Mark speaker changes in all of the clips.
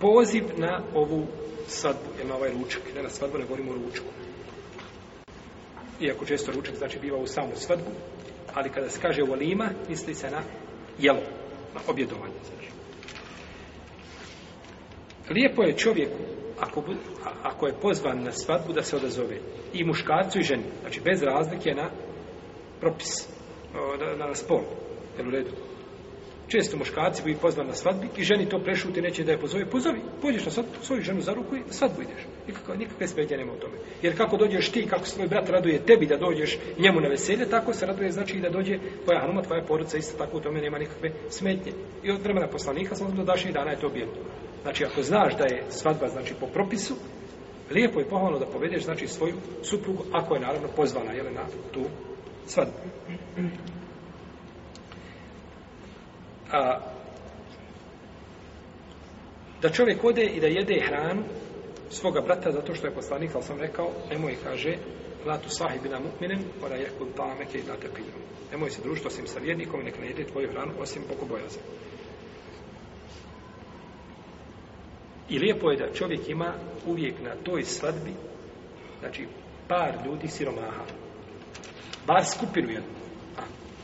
Speaker 1: poziv na ovu svadbu, je na ovaj ručak, ne na svadbu, ne govorimo o ručku. Iako često ručak znači biva u samu svadbu, ali kada se kaže alima misli se na jelo, na objedovanje. Znači. Lijepo je čovjeku, ako, ako je pozvan na svadbu, da se odazove i muškarcu i ženi. Znači, bez razlike na propis, na, na spol. Jel u redu? Često muškarci bi pozvan na svadbi i ženi to prešuti, neće da je pozove. Pozovi, pođeš na svadbu, svoju ženu za ruku i na svadbu ideš. Nikakve, nikakve smetnje nema u tome. Jer kako dođeš ti, kako svoj tvoj brat raduje tebi da dođeš njemu na veselje, tako se raduje znači i da dođe tvoja hanuma, tvoja porodica, isto tako u tome nema nikakve smetnje. I od vremena poslanika, sam do i dana je to bilo. Znači, ako znaš da je svadba, znači po propisu, lijepo je pohvalno da povedeš, znači svoju suprugu, ako je naravno pozvana, jel, na tu svadbu a, da čovjek ode i da jede hranu svoga brata zato što je poslanik, ali sam rekao, nemoj kaže, Latu sahibi bila mu'minem, ora jehkud ta'ameke i date Nemoj se društvo osim sa vjernikom i nek ne jede tvoju hranu osim bojaza. I lijepo je da čovjek ima uvijek na toj svadbi, znači par ljudi siromaha, bar skupinu jednu,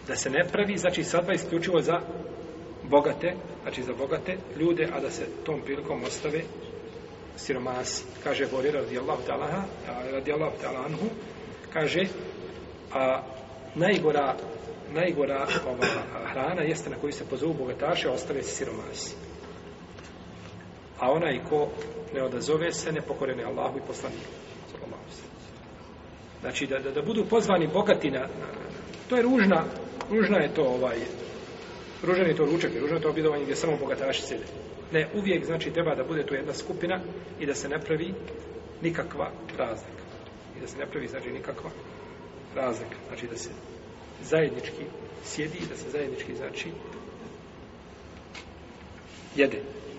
Speaker 1: da se ne pravi, znači svadba isključivo za bogate, znači za bogate ljude, a da se tom prilikom ostave siromasi. Kaže Horira radijallahu ta'ala radijallahu ta'ala kaže a najgora najgora ova hrana jeste na koju se pozovu bogataše, a ostave se siromasi. A onaj ko ne odazove se, ne pokorene Allahu i poslaniku. Znači, da, da, da budu pozvani bogati na, to je ružna, ružna je to ovaj, to ručak i to objedovanje gdje samo bogataši sjede. Ne, uvijek znači treba da bude tu jedna skupina i da se ne pravi nikakva razlika. I da se ne pravi znači nikakva razlika. Znači da se zajednički sjedi i da se zajednički znači jede.